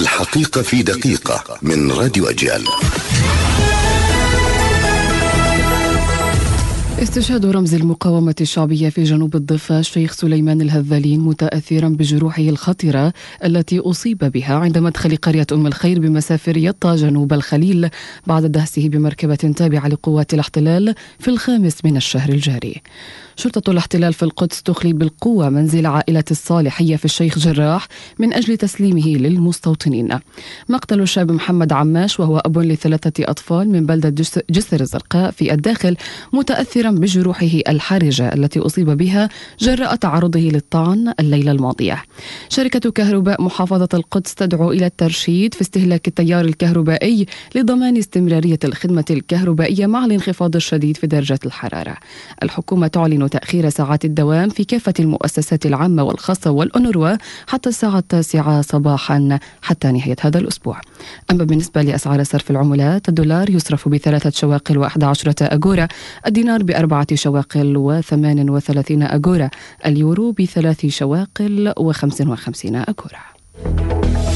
الحقيقة في دقيقة من راديو أجيال. استشهاد رمز المقاومة الشعبية في جنوب الضفة الشيخ سليمان الهذالين متأثرا بجروحه الخطرة التي أصيب بها عند مدخل قرية أم الخير بمسافر يطا جنوب الخليل بعد دهسه بمركبة تابعة لقوات الاحتلال في الخامس من الشهر الجاري. شرطة الاحتلال في القدس تخلي بالقوة منزل عائلة الصالحية في الشيخ جراح من أجل تسليمه للمستوطنين. مقتل الشاب محمد عماش وهو أب لثلاثة أطفال من بلدة جسر الزرقاء في الداخل متأثرا بجروحه الحرجة التي أصيب بها جراء تعرضه للطعن الليلة الماضية. شركة كهرباء محافظة القدس تدعو إلى الترشيد في استهلاك التيار الكهربائي لضمان استمرارية الخدمة الكهربائية مع الانخفاض الشديد في درجة الحرارة. الحكومة تعلن تأخير ساعات الدوام في كافة المؤسسات العامة والخاصة والأونروا حتى الساعة التاسعة صباحا حتى نهاية هذا الأسبوع. أما بالنسبة لأسعار صرف العملات الدولار يصرف بثلاثة شواقل وأحد عشرة أجورة الدينار بأربعة شواقل وثمان وثلاثين أجورة اليورو بثلاث شواقل وخمس وخمسين أجورة.